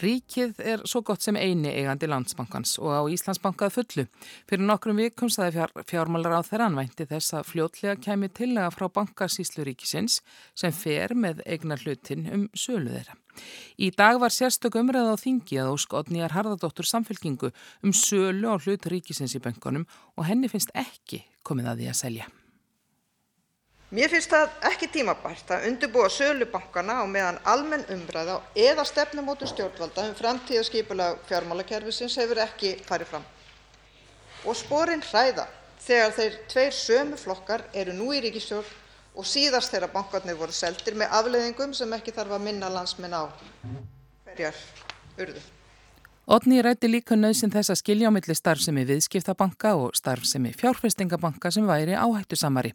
Ríkið er svo gott sem eini eigandi landsbankans og á Íslandsbankað fullu. Fyrir nokkrum vikum staði fjár, fjármálar á þeirra anvænti þess að fljótlega kemi tillega frá bankasíslu ríkisins sem fer með eignar hlutin um sölu þeirra. Í dag var sérstök umræða á þingi að óskotnýjar Harðardóttur samfélkingu um sölu á hlut ríkisins í bankunum og henni finnst ekki komið að því að selja. Mér finnst það ekki tímabært að undirbúa sölu bankanna á meðan almenn umræða eða stefnumótun stjórnvalda um framtíðarskipulag fjármálakerfisins hefur ekki farið fram. Og sporin hræða þegar þeir tveir sömu flokkar eru nú í ríkisstjórn og síðast þegar bankarnir voru seldir með afleiðingum sem ekki þarf að minna landsmenn á hverjar urðu. Otni rætti líka nöðsin þess að skilja á milli starfsemi viðskiptabanka og starfsemi fjárfestingabanka sem væri áhættu samari.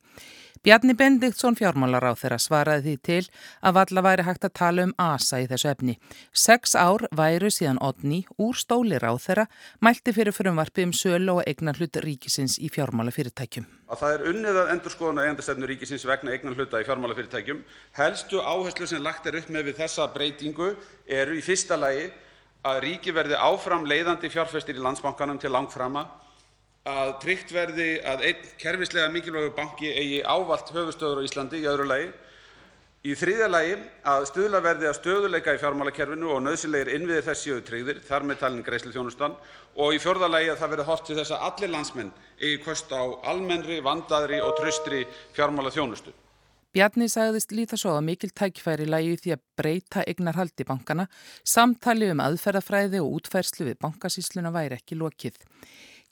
Bjarni Bendiktsson fjármálar á þeirra svaraði því til að valla væri hægt að tala um ASA í þessu efni. Seks ár væru síðan Odni úr stólir á þeirra mælti fyrir frumvarfi um sölu og eignar hlut ríkisins í fjármálafyrirtækjum. Að það er unnið að endur skoðan að eigendastefnu ríkisins vegna eignar hluta í fjármálafyrirtækjum. Helstu áherslu sem lagt er upp með við þessa breytingu eru í fyrsta lagi að ríki verði áfram leiðandi fjárfestir í landsbankanum til langframa að tryggt verði að einn kerfislega mikilvægur banki eigi ávallt höfuðstöður á Íslandi í öðru lagi. Í þriðja lagi að stuðla verði að stöðuleika í fjármálakerfinu og nauðsynlegir innviðir þess séu tryggðir, þar með talin greiðsluþjónustan. Og í fjórða lagi að það verði horft til þess að allir landsmenn eigi kost á almennri, vandaðri og traustri fjármálaþjónustu. Bjarni sagðist líta svo að mikil tækfæri lægi því að breyta eignarhaldi bankana, samtali um aðferðafræði og útfærslu við bankasísluna væri ekki lokið.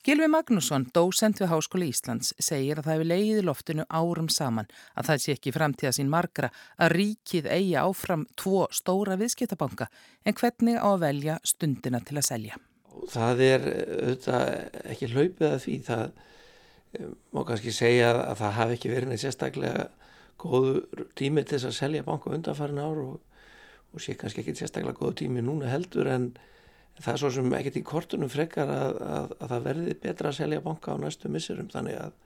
Gilvi Magnússon, dósent við Háskóli Íslands, segir að það hefur leiðið loftinu árum saman að það sé ekki framtíða sín margra að ríkið eigi áfram tvo stóra viðskiptabanka en hvernig á að velja stundina til að selja. Það er auðvitað ekki hlaupið að því. Það eh, má kannski segja að það hafi ekki verið neitt sérstaklega góður tími til þess að selja banka undanfærin ár og, og sé kannski ekki sérstaklega góðu tími núna heldur en það er svo sem ekkert í kortunum frekar að, að, að það verði betra að selja banka á næstu missurum þannig að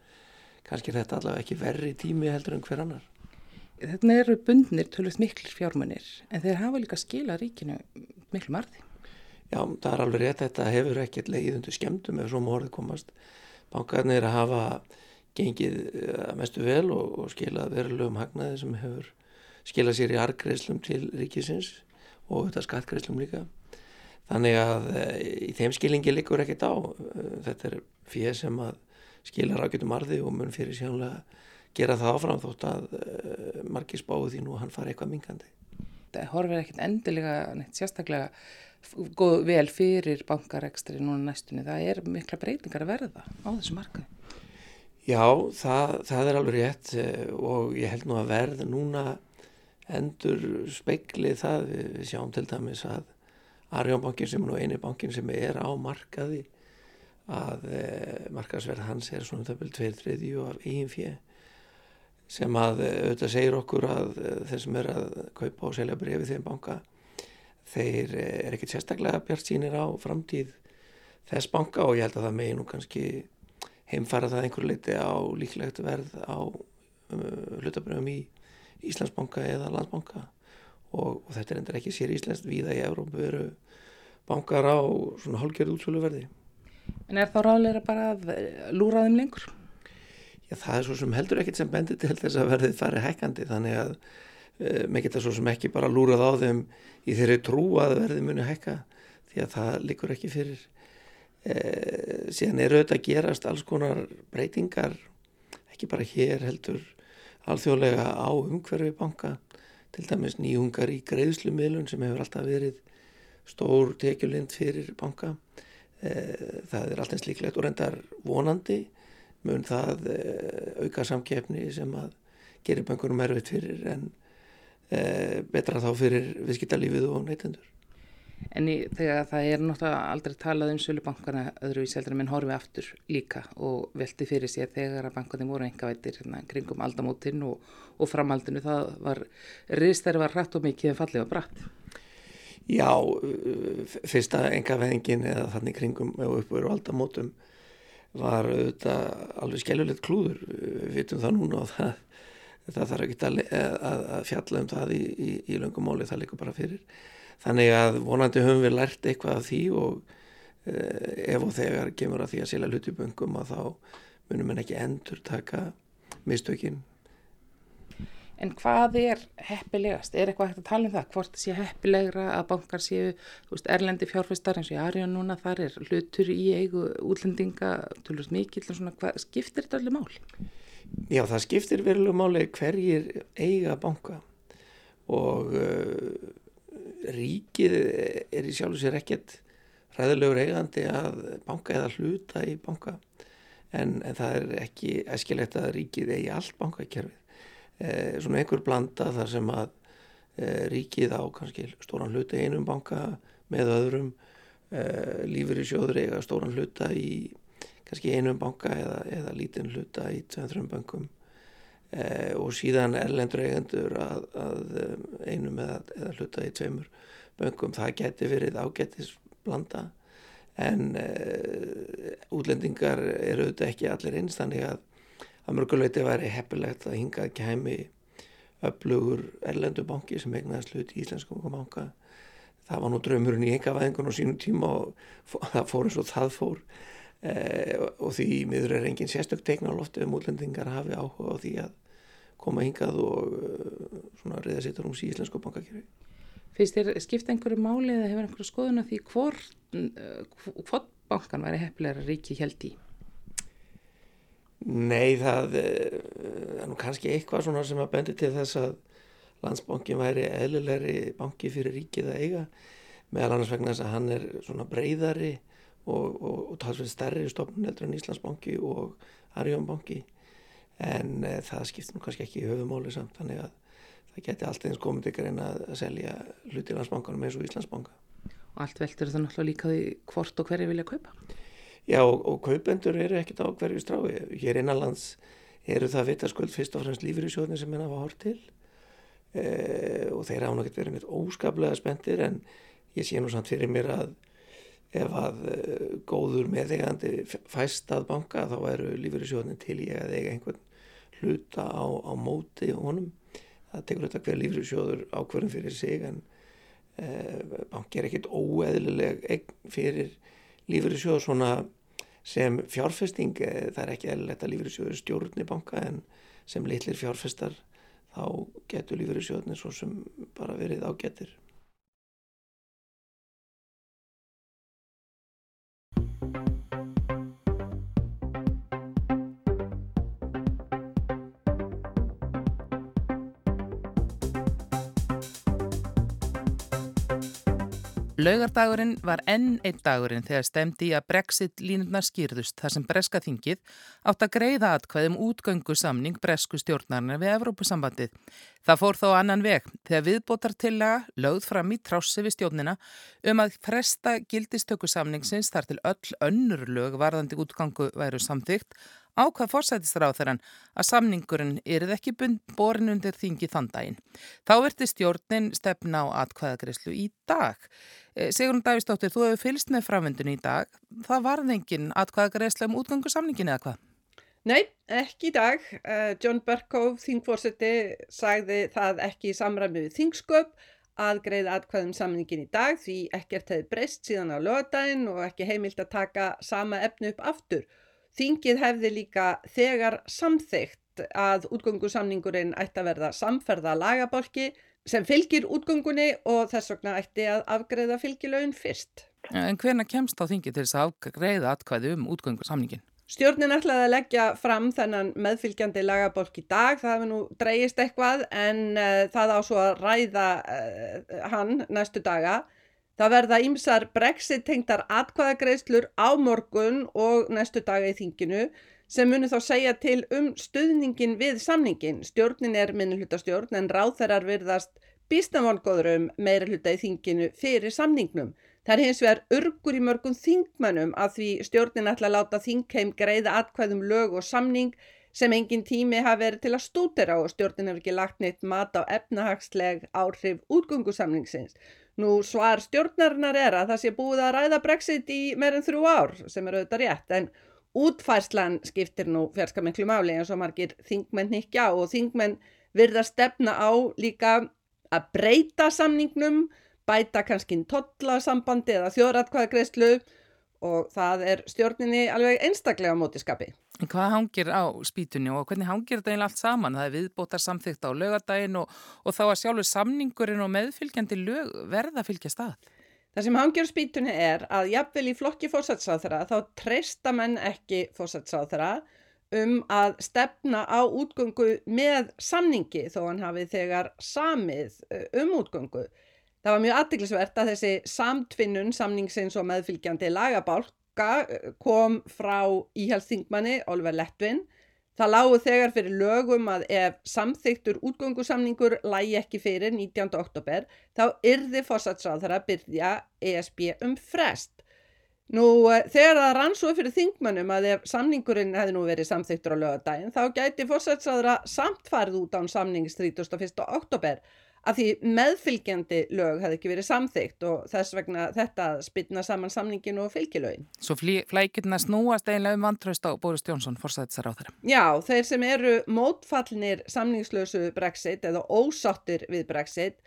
kannski er þetta allavega ekki verri tími heldur en hver annar. Þetta eru bundnir tölvöld miklu fjármunir en þeir hafa líka skila ríkinu miklu marði. Já, það er alveg rétt, þetta hefur ekkert leið undir skemmtum ef svo morðið komast. Bankarnir að hafa gengið eh, mestu vel og, og skila verulegum hagnaði sem hefur skilað sér í argreislum til ríkisins og þetta skattgreislum líka. Þannig að eh, í þeim skilingi likur ekkert á. Eh, þetta er fyrir sem að skila rákjötum arði og mun fyrir sjánlega gera það áfram þótt að margir spáðu því nú hann fari eitthvað mingandi. Það horfir ekkert endilega neitt sérstaklega góð vel fyrir bankarekstri núna næstunni. Það er mikla breytingar að verða á þessu markaði. Já, það, það er alveg rétt og ég held nú að verð núna endur speiklið það. Við sjáum til dæmis að Arjónbankin sem er nú eini bankin sem er á markaði að eh, markaðsverð hans er svona töfnvel tveir þriðju af eigin fjö sem að eh, auðvitað segir okkur að eh, þeir sem er að kaupa og selja brefi þeim banka þeir eh, er ekkert sérstaklega bjart sínir á framtíð þess banka og ég held að það megi nú kannski heimfara það einhver leiti á líklegt verð á um, hlutabröfum í Íslandsbanka eða Landsbanka. Og, og þetta er endur ekki sér íslenskt viða í Európu eru bankar á svona hálgjörðu útsöluverði. En er þá ráðleira bara að lúra þeim lengur? Já, það er svo sem heldur ekkit sem bendir til þess að verðið fari hækkandi. Þannig að e, með geta svo sem ekki bara lúrað á þeim í þeirri trú að verðið muni hækka því að það likur ekki fyrir síðan eru þetta að gerast alls konar breytingar ekki bara hér heldur alþjóðlega á umhverfi banka til dæmis nýjungar í greiðslumiðlun sem hefur alltaf verið stór tekjulind fyrir banka. Eh, það er alltaf slíklegt og reyndar vonandi mun það eh, auka samkefni sem að gerir bankunum erfitt fyrir en eh, betra þá fyrir viðskiptalífið og neytendur. En í, þegar það er náttúrulega aldrei talað um sölubankana öðruvísi heldur en minn horfi aftur líka og velti fyrir sér þegar að bankanum voru engavættir hérna, kringum aldamótin og, og framhaldinu það var ristæri var hrætt og mikið en fallið var bratt. Já, fyrsta engavæðingin eða þannig kringum og uppveru aldamótum var auðvitað alveg skellulegt klúður, við vitum það núna og það, það þarf ekki að, að, að fjalla um það í, í, í löngum móli, það líka bara fyrir þannig að vonandi höfum við lært eitthvað af því og uh, ef og þegar kemur að því að selja hluti böngum að þá munum en ekki endur taka mistökinn En hvað er heppilegast? Er eitthvað hægt að tala um það? Hvort sé heppilegra að bankar séu veist, erlendi fjárfæstar eins og í Arjón núna þar er hlutur í eigu útlendinga tölvist mikill og svona hvað skiptir þetta allir mál? Já það skiptir verulega máli hverjir eiga banka og uh, ríkið er í sjálf og sér ekkert ræðilegur eigandi að banka eða hluta í banka. En, en það er ekki eskilegt að ríkið eigi allt bankakerfið. Eh, svona einhver blanda þar sem að eh, ríkið á kannski stóran hluta í einum banka með öðrum. Eh, lífur í sjóður eiga stóran hluta í kannski einum banka eða, eða lítinn hluta í tveim bankum eh, og síðan erlendur eigendur að, að eh, einum eða, eða hluta í tveimur bankum það geti verið ágetis blanda. En uh, útlendingar eru auðvitað ekki allir eins þannig að að mörguleiti væri heppilegt að hingað kemi öflugur erlendubanki sem egnaðist hlut í Íslenskum banka. Það var nú draumurinn í engavæðingun á sínum tíma og það fór eins og það fór. eh, og því miður er engin sérstök loftu um útlendingar hafi áhuga á því að koma hingað og uh, svona reyða sittar um sí Íslensku bankakerfi. Fyrst er skipt einhverju máli eða hefur einhverju skoðun af því hvort, hvort bankan væri heppilegra ríki held í? Nei, það eh, er nú kannski eitthvað svona sem að bendi til þess að landsbankin væri eðlilegri banki fyrir ríkið að eiga meðal annars vegna þess að hann er svona breyðari og, og, og talsveit stærri stofnun heldur en Íslandsbanki og Arjónbanki en e, það skiptir nú kannski ekki í höfumáli samt þannig að það geti allt eins komið ykkur en að selja hluti landsbankanum eins og Íslandsbanka. Og allt veldur það náttúrulega líka því hvort og hverju vilja kaupa? Já og, og kaupendur eru ekkert á hverju strái. Hér innanlands eru það vitaskuld fyrst og fremst lífyrirsjóðnir sem henn hafa hort til e, og þeir hafa náttúrulega verið mjög óskaplega spendir en ég sé nú samt fyrir mér að ef að e, góður meðegandi fæst að banka þá eru lífyrirsjóðnir til ég að eiga einhvern hluta á, á móti honum. Það tekur þetta hver lífyrirsjóður ákverðum fyrir sig en e, banki er ekkert óeðlileg fyrir lífyrirsjóður svona sem fjárfesting, eh, það er ekki eðlilegt að lífyrirsjóður stjórn í banka en sem litlir fjárfestar þá getur lífyrirsjóðunni svo sem bara verið ágetir. Laugardagurinn var enn einn dagurinn þegar stemdi í að Brexit línurnar skýrðust þar sem Breska þingið átt að greiða atkvæðum útgöngu samning Bresku stjórnarnar við Evrópusambandið. Það fór þó annan veg þegar viðbótartillega lögð fram í trássi við stjórnina um að fresta gildistöku samningsins þar til öll önnur lög varðandi útgangu væru samþygt ákvað fórsættisráþarann að samningurinn erið ekki borin undir þingi þann daginn. Þá verði stjórnin stefna á atkvæðagreyslu í dag. Eh, Sigrun Davísdóttir, þú hefur fylst með framvendun í dag. Það varð enginn atkvæðagreyslu um útgangu samningin eða hvað? Nei, ekki í dag. Uh, John Berkov, þingfórseti, sagði það ekki í samræmi við þingsköp að greiða atkvæðum samningin í dag því ekkert hefði breyst síðan á lögadaginn og ekki heimilt að taka sama efnu upp aftur. Þingið hefði líka þegar samþygt að útgöngusamningurinn ætti að verða samferða lagabolki sem fylgir útgöngunni og þess vegna ætti að afgreða fylgilaun fyrst. En hvena kemst þá þingið til þess að afgreða atkvæði um útgöngusamningin? Stjórnin ætlaði að leggja fram þennan meðfylgjandi lagabolk í dag, það hefur nú dreyist eitthvað en uh, það á svo að ræða uh, hann næstu daga. Það verða ímsar brexit tengtar atkvæðagreislur á morgun og næstu daga í þinginu sem munir þá segja til um stuðningin við samningin. Stjórnin er minnulhutastjórn en ráþærar virðast býstamálgóður um meira hluta í þinginu fyrir samningnum. Það er hins vegar örgur í mörgum þingmannum að því stjórnin ætla að láta þingheim greiða atkvæðum lög og samning sem engin tími hafi verið til að stútera og stjórnin hefur ekki lagt neitt mat á efnahagsleg áhrif útgöngusamningsins. Nú svar stjórnarinnar er að það sé búið að ræða brexit í meirinn þrjú ár sem er auðvitað rétt en útfærslan skiptir nú fjarska miklu máli eins og margir þingmenn higgja og þingmenn virða stefna á líka að breyta samningnum bæta kannski tollasambandi eða þjóðratkvæðagreyslu og það er stjórninni alveg einstaklega á mótiskapi. Hvað hangir á spýtunni og hvernig hangir þetta eiginlega allt saman? Það er viðbótar samþygt á lögadaginn og, og þá að sjálfur samningurinn og meðfylgjandi lög verða fylgja stað. Það sem hangir á spýtunni er að jafnvel í flokki fórsætsráþara þá treysta menn ekki fórsætsráþara um að stefna á útgöngu með samningi þó hann hafi þegar samið eh, um útgöngu. Það var mjög aðdeglisvert að þessi samtvinnun samningseins og meðfylgjandi lagabálka eh, kom frá íhjálpsþingmanni Oliver Lettvin. Það lágu þegar fyrir lögum að ef samþyktur útgöngusamningur lægi ekki fyrir 19. oktober þá yrði fórsætsráðara byrja ESB um frest. Nú eh, þegar það rann svo fyrir þingmannum að ef samningurinn hefði nú verið samþyktur á lögadaginn þá gæti fórsætsráðara samt farið út án samnings 31. oktober af því meðfylgjandi lög hefði ekki verið samþygt og þess vegna þetta spilna saman samningin og fylgilögin. Svo flækjurna snúast eiginlega um vantraust á Boris Jónsson fórsætsar á þeirra. Já, þeir sem eru mótfallnir samningslösu Brexit eða ósáttir við Brexit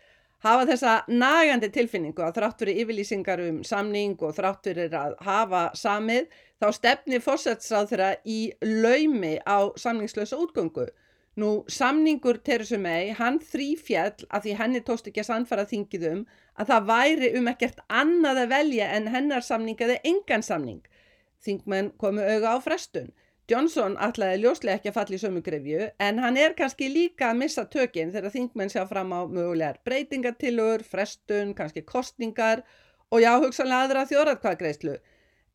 hafa þessa nagandi tilfinningu að þrátt fyrir yfirlýsingar um samning og þrátt fyrir að hafa samið þá stefni fórsætsráð þeirra í laumi á samningslösa útgöngu Nú, samningur Teresu mei, hann þrýfjall að því henni tóst ekki að sannfara þingiðum að það væri um ekkert annað að velja en hennar samning eða engan samning. Þingmenn komu auga á frestun. Johnson ætlaði ljóslega ekki að falla í sömu grefju en hann er kannski líka að missa tökinn þegar þingmenn sjá fram á mögulegar breytingatillur, frestun, kannski kostningar og já, hugsanlega aðra þjóratkvæðgreislu.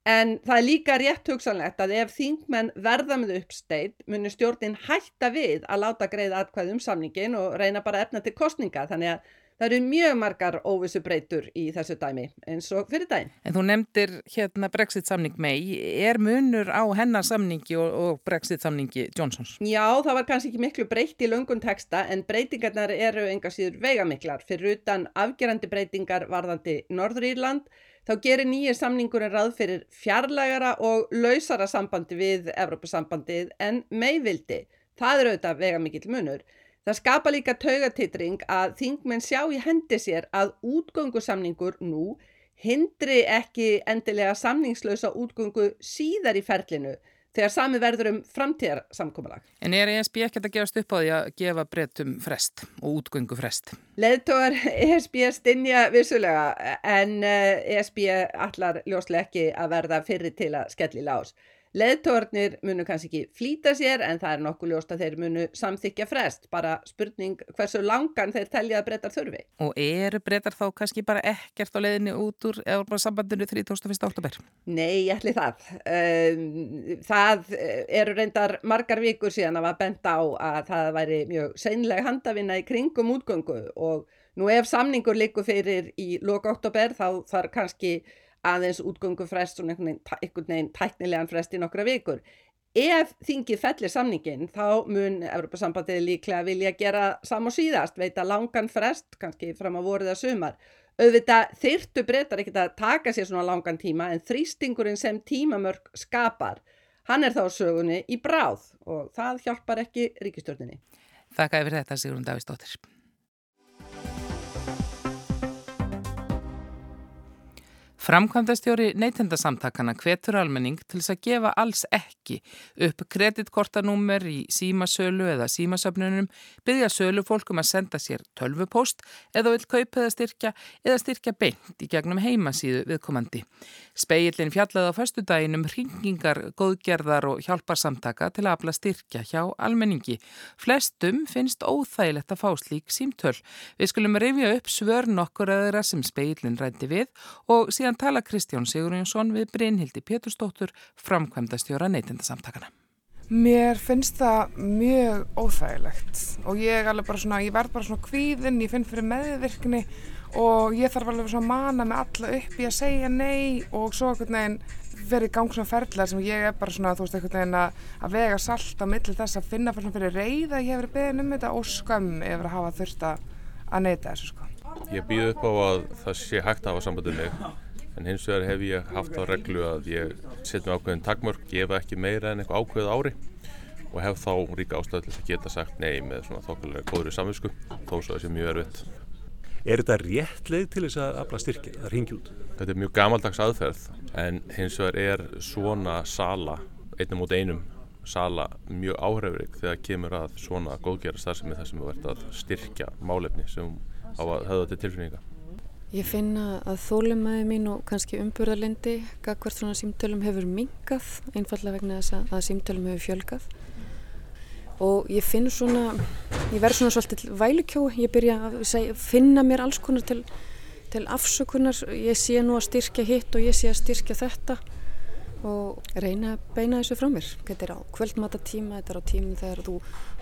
En það er líka rétt hugsanlegt að ef þingmenn verða með uppsteitt munir stjórnin hætta við að láta greið atkvæð um samningin og reyna bara efna til kostninga. Þannig að það eru mjög margar óvissu breytur í þessu dæmi eins og fyrir dæmi. En þú nefndir hérna Brexit samning mei. Er munur á hennar samningi og, og Brexit samningi Johnsons? Já, það var kannski ekki miklu breytt í lungun teksta en breytingarnar eru enga síður veigamiklar. Fyrir utan afgerandi breytingar varðandi Norður Írland þá gerir nýjir samningurinn ráð fyrir fjarlægara og lausara sambandi við Evrópusambandið en meðvildi. Það er auðvitað vega mikill munur. Það skapa líka taugatitring að þingmenn sjá í hendi sér að útgöngusamningur nú hindri ekki endilega samningslausa útgöngu síðar í ferlinu þegar sami verður um framtíðarsamkomalag. En er ESB ekkert að gefast upp á því að gefa breytum frest og útgöngu frest? Leðtógar ESB stinja vissulega en ESB eh, e allar ljóslega ekki að verða fyrir til að skelli lás. Leðtórnir munu kannski ekki flýta sér en það er nokkuð ljóst að þeir munu samþykja frest. Bara spurning hversu langan þeir telja að breytar þurfi. Og eru breytar þá kannski bara ekkert á leiðinni út úr bara sambandinu 31. oktober? Nei, ég ætli það. Um, það eru reyndar margar vikur síðan að var bent á að það væri mjög seinlega handavinna í kringum útgöngu og nú ef samningur likur fyrir í loka oktober þá þarf kannski aðeins útgöngu frest og einhvern veginn tæknilegan frest í nokkra vikur. Ef þingið fellir samningin þá mun Evropasambandið líklega vilja gera sam og síðast, veita langan frest, kannski fram á voruð að sumar. Auðvitað þyrtu breytar ekkert að taka sér svona langan tíma en þrýstingurinn sem tímamörk skapar, hann er þá sögunni í bráð og það hjálpar ekki ríkistjórninni. Þakka yfir þetta Sigrun Davísdóttir. Framkvæmdastjóri neytendasamtakana hvetur almenning til þess að gefa alls ekki upp kreditkortanúmer í símasölu eða símasöfnunum, byggja sölufólkum að senda sér tölvupost eða vil kaupa eða styrkja eða styrkja beint í gegnum heimasíðu viðkomandi. Speillin fjallaði á fastudaginum hringingar, góðgerðar og hjálparsamtaka til að afla styrkja hjá almenningi. Flestum finnst óþægilegt að fá slík símtöl. Við skulum rifja upp svör nokkur aðra sem speillin rændi við og síðan síðan tala Kristján Sigurjónsson við Brynhildi Péturstóttur framkvæmdastjóra neytindasamtakana. Mér finnst það mjög óþægilegt og ég, svona, ég verð bara svona kvíðinn, ég finn fyrir meðvirkni og ég þarf alveg svona að mana mig alla upp í að segja nei og svo einhvern veginn verið gang svona ferðlar sem ég er bara svona, þú veist, einhvern veginn að, að vega salt á milli þess að finna fyrir reyða, ég hef verið beðin um þetta og skömm yfir að hafa þurft að neyta þessu sko. Ég býð upp á að það sé hægt að hafa sambandið mig en hins vegar hef ég haft á reglu að ég setjum ákveðin takmörk, gefa ekki meira en eitthvað ákveð ári og hef þá ríka ástöðu til að geta sagt nei með svona þokkulega góðri samvisku þó svo að það sé mjög erfitt. Er þetta rétt leið til þess að afla styrki, að ringja út? Þetta er mjög gamaldags aðferð en hins vegar er svona sala, einnum út einum sala mjög áhrifrik þegar kemur að svona góðgerra starfsemi þar sem þú ert að styrkja málefni sem á að höfða til tilfinninga. Ég finna að þólumæði mín og kannski umburðarlendi gagvart svona símtölum hefur mingað, einfallega vegna þess að símtölum hefur fjölgað. Og ég finn svona, ég verð svona svolítið vælukjó, ég byrja að segja, finna mér alls konar til, til afsökunar, ég sé nú að styrkja hitt og ég sé að styrkja þetta og reyna að beina þessu frá mér. Þetta er á kvöldmatatíma, þetta er á tíma þegar þú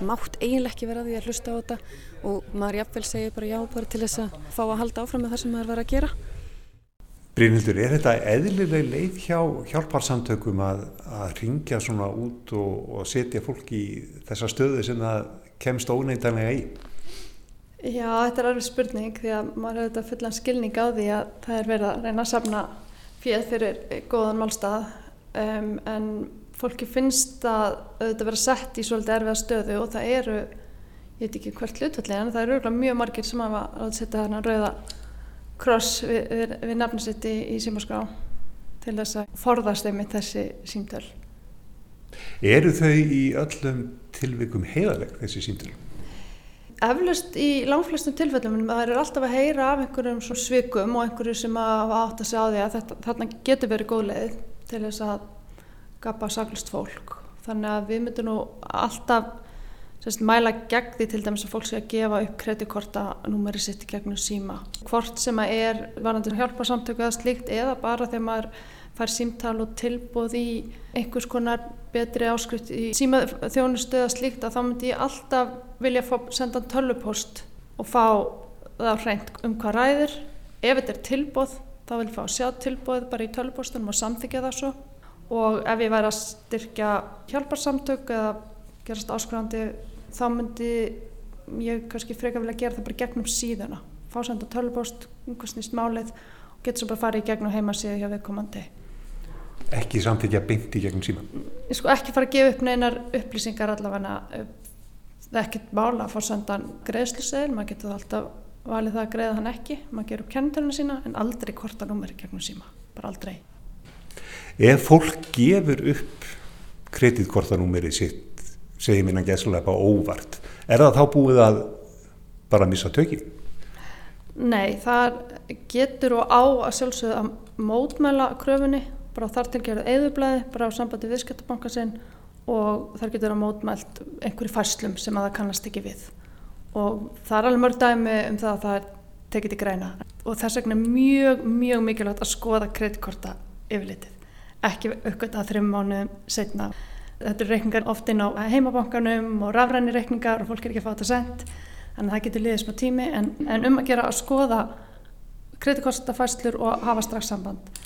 mátt eiginlega ekki vera því að hlusta á þetta og maður jafnvel segir bara já bara til þess að fá að halda áfram með það sem maður verið að gera. Brynhildur, er þetta eðlileg leið hjá hjálparsamtökum að, að ringja svona út og, og setja fólk í þessa stöðu sem það kemst óneitanlega í? Já, þetta er alveg spurning því að maður hefur þetta fullan skilning á því að það er verið að reyna að safna fjöð fyrir góðan málstað um, en fólki finnst að auðvitað vera sett í svolítið erfiða stöðu og það eru, ég veit ekki hvert hlutvallega en það eru mjög margir sem hafa að setja þarna rauða kross við, við, við nafnisitt í, í símaskrá til þess að forðast einmitt þessi símtöl. Eru þau í öllum tilvikum heiðaleg þessi símtöl? Eflust í langflestum tilfellum það er alltaf að heyra af einhverjum svikum og einhverju sem að segja á því að þetta, þarna getur verið góð leið til þess að gapa saklust fólk. Þannig að við myndum nú alltaf Sérst, mæla gegn því til dæmis að fólk sé að gefa upp kreditkortanúmeri sitt í gegnum síma. Hvort sem að er varandi hjálparsamtöku eða slíkt eða bara þegar maður fær símtal og tilbúð í einhvers konar betri áskrift í símaþjónustu eða slíkt að þá myndi ég alltaf vilja senda tölvupost og fá það hreint um hvað ræðir. Ef þetta er tilbúð þá vil ég fá að sjá tilbúð bara í tölvupostunum og samþykja það svo. Og ef ég væri að styrkja hjálparsamtöku eða gerast áskrifandi þá myndi ég kannski freka vilja gera það bara gegnum síðuna. Fá senda tölvupost, einhvers nýst málið og getur svo bara farið í gegnum heimasíðu hjá viðkomandi. Ekki samtíkja beint í gegnum síma? Ég sko ekki fara að gefa upp neinar upplýsingar allavega það er ekkert mála að fá sendan greiðsluseðil, maður getur alltaf valið það að greiða hann ekki, maður gerur upp kennitöluna sína en aldrei kortanúmeri gegnum síma bara aldrei Ef fólk gefur upp kreditkortanúmeri sitt segir minna gæslega bara óvart. Er það þá búið að bara missa tökið? Nei, það getur og á að sjálfsögða að mótmæla kröfunni, bara þar til gerðu eðublaði, bara á sambandi viðskiptabanka sinn og þar getur að mótmælt einhverju færslum sem að það kannast ekki við. Og það er alveg mörg dæmi um það að það er tekið til greina. Og þess vegna er mjög, mjög mikilvægt að skoða kreditkorta yfirlitið. Ekki aukvitað þrjum mánuðum setna. Þetta eru reikningar oft inn á heimabankanum og rafræni reikningar og fólk er ekki að fá þetta sendt. Þannig að það getur liðið smá tími en, en um að gera að skoða kreditkortafæslur og hafa strax samband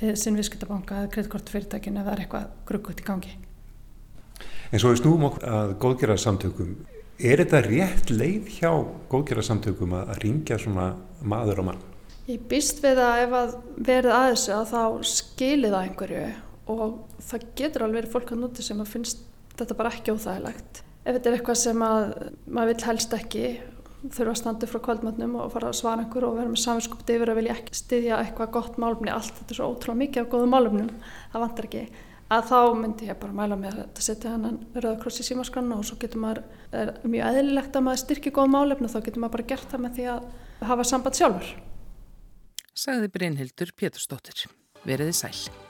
við sinn viðskiptabanka eða kreditkortafyrirtækin ef það er eitthvað gruggut í gangi. En svo við snúum okkur að góðgerðarsamtökum. Er þetta rétt leið hjá góðgerðarsamtökum að ringja svona maður og mann? Ég býst við að ef að verið að þessu að þá skilir það einhverju og það getur alveg fólk að núti sem að finnst þetta bara ekki óþægilegt. Ef þetta er eitthvað sem að maður vil helst ekki þurfa að standa frá kvöldmatnum og fara að svara einhver og vera með saminskupti yfir að vilja ekki styðja eitthvað gott málumni, allt þetta er svo ótrúlega mikið af góðum málumnum, það vantar ekki að þá myndi ég bara mæla með að setja hennan rauðakross í símaskrannu og svo getur maður, er mjög eðlilegt að maður styrkja góð málefni og þá getur maður bara gert það með því að hafa samband sjálfur. Sagði Brynhildur Pétursdóttir. Veriði sæl.